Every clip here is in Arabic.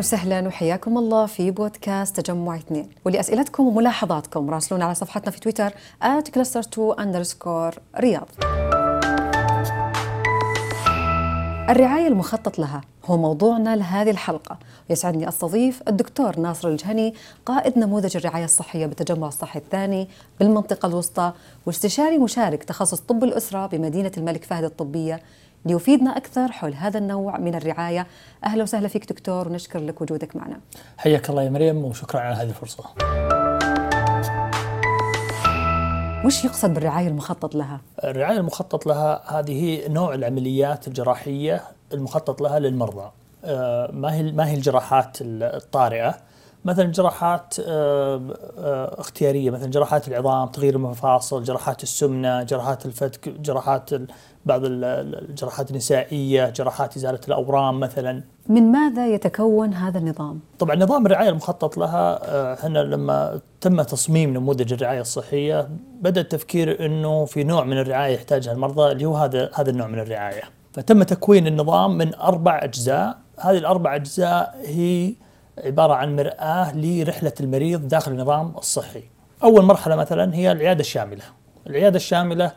وسهلا وحياكم الله في بودكاست تجمع اثنين. ولأسئلتكم وملاحظاتكم راسلونا على صفحتنا في تويتر @cluster2 underscore رياض. الرعاية المخطط لها هو موضوعنا لهذه الحلقة. يسعدني أستضيف الدكتور ناصر الجهني قائد نموذج الرعاية الصحية بالتجمع الصحي الثاني بالمنطقة الوسطى واستشاري مشارك تخصص طب الأسرة بمدينة الملك فهد الطبية ليفيدنا أكثر حول هذا النوع من الرعاية. أهلا وسهلا فيك دكتور ونشكر لك وجودك معنا. حياك الله يا مريم وشكرا على هذه الفرصة. وش يقصد بالرعاية المخطط لها؟ الرعاية المخطط لها هذه نوع العمليات الجراحية المخطط لها للمرضى. آه، ما هي ما هي الجراحات الطارئة. مثلا جراحات آه، آه، اختيارية مثلا جراحات العظام تغيير المفاصل جراحات السمنة جراحات الفتك جراحات بعض الجراحات النسائية جراحات إزالة الأورام مثلا. من ماذا يتكون هذا النظام؟ طبعا نظام الرعاية المخطط لها إحنا لما تم تصميم نموذج الرعاية الصحية بدأ التفكير إنه في نوع من الرعاية يحتاجها المرضى اللي هو هذا هذا النوع من الرعاية. فتم تكوين النظام من أربع أجزاء. هذه الأربع أجزاء هي عبارة عن مرآة لرحلة المريض داخل النظام الصحي. أول مرحلة مثلا هي العيادة الشاملة. العيادة الشاملة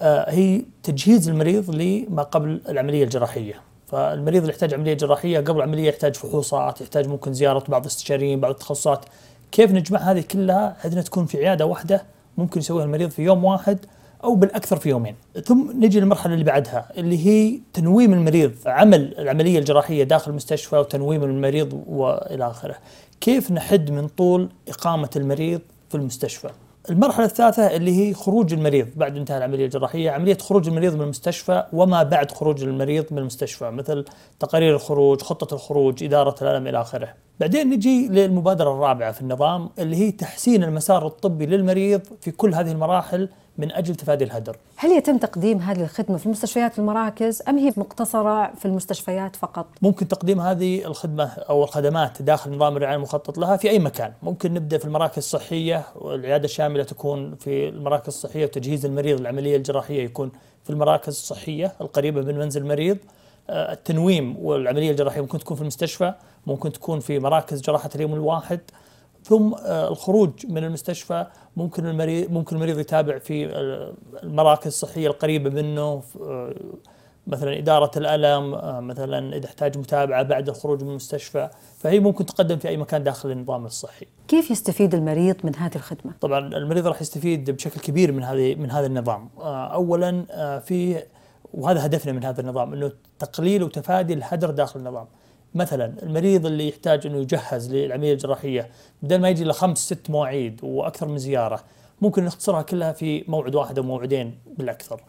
آه، هي تجهيز المريض لما قبل العملية الجراحية. فالمريض اللي يحتاج عملية جراحية قبل العملية يحتاج فحوصات يحتاج ممكن زيارة بعض الاستشاريين بعض التخصصات. كيف نجمع هذه كلها؟ عندنا تكون في عيادة واحدة ممكن يسويها المريض في يوم واحد أو بالأكثر في يومين. ثم نجي للمرحلة اللي بعدها اللي هي تنويم المريض عمل العملية الجراحية داخل المستشفى وتنويم المريض وإلى آخره. كيف نحد من طول إقامة المريض في المستشفى؟ المرحلة الثالثة اللي هي خروج المريض بعد انتهاء العملية الجراحية، عملية خروج المريض من المستشفى وما بعد خروج المريض من المستشفى، مثل تقارير الخروج، خطة الخروج، إدارة الألم إلى آخره. بعدين نجي للمبادرة الرابعة في النظام اللي هي تحسين المسار الطبي للمريض في كل هذه المراحل من أجل تفادي الهدر. هل يتم تقديم هذه الخدمة في المستشفيات والمراكز أم هي مقتصرة في المستشفيات فقط؟ ممكن تقديم هذه الخدمة أو الخدمات داخل نظام الرعاية المخطط لها في أي مكان، ممكن نبدأ في المراكز الصحية والعيادة الشاملة تكون في المراكز الصحية وتجهيز المريض للعمليه الجراحية يكون في المراكز الصحية القريبة من منزل المريض. التنويم والعملية الجراحية ممكن تكون في المستشفى، ممكن تكون في مراكز جراحة اليوم الواحد، ثم آه، الخروج من المستشفى ممكن المريض ممكن المريض يتابع في آه، المراكز الصحية القريبة منه آه، مثلا إدارة الألم مثلا إذا احتاج متابعة بعد الخروج من المستشفى فهي ممكن تقدم في أي مكان داخل النظام الصحي. كيف يستفيد المريض من هذه الخدمة؟ طبعا المريض راح يستفيد بشكل كبير من هذه من هذا النظام. اولا في وهذا هدفنا من هذا النظام إنه تقليل وتفادي الهدر داخل النظام. مثلا المريض اللي يحتاج إنه يجهز للعملية الجراحية بدل ما يجي له خمس ست مواعيد وأكثر من زيارة ممكن نختصرها كلها في موعد واحد أو موعدين بالأكثر.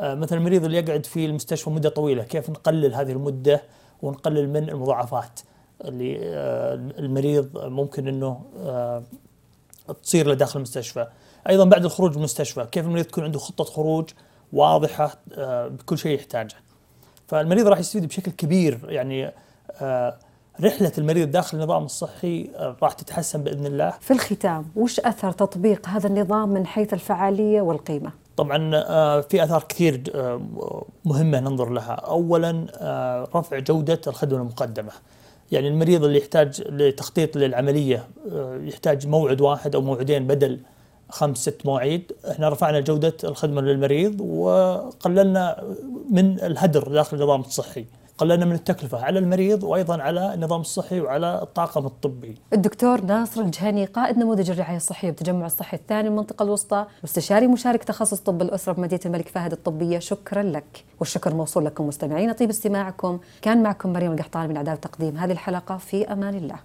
آه مثلا المريض اللي يقعد في المستشفى مدة طويلة كيف نقلل هذه المدة ونقلل من المضاعفات اللي آه المريض ممكن إنه آه تصير له داخل المستشفى. أيضا بعد الخروج من المستشفى كيف المريض تكون عنده خطة خروج واضحة آه، بكل شيء يحتاجه. فالمريض راح يستفيد بشكل كبير يعني آه، رحلة المريض داخل النظام الصحي آه، راح تتحسن بإذن الله في الختام وش أثر تطبيق هذا النظام من حيث الفعالية والقيمة؟ طبعا في آثار كثير مهمة ننظر لها، اولا رفع جودة الخدمة المقدمة. يعني المريض اللي يحتاج لتخطيط للعملية يحتاج موعد واحد أو موعدين بدل خمس ست مواعيد، إحنا رفعنا جودة الخدمة للمريض وقللنا من الهدر داخل النظام الصحي. قللنا من التكلفة على المريض وأيضا على النظام الصحي وعلى الطاقم الطبي. الدكتور ناصر الجهني قائد نموذج الرعاية الصحية بتجمع الصحي الثاني المنطقة الوسطى واستشاري مشارك تخصص طب الأسرة بمدينة الملك فهد الطبية. شكرا لك والشكر موصول لكم مستمعين طيب استماعكم. كان معكم مريم القحطاني من إعداد تقديم هذه الحلقة في أمان الله.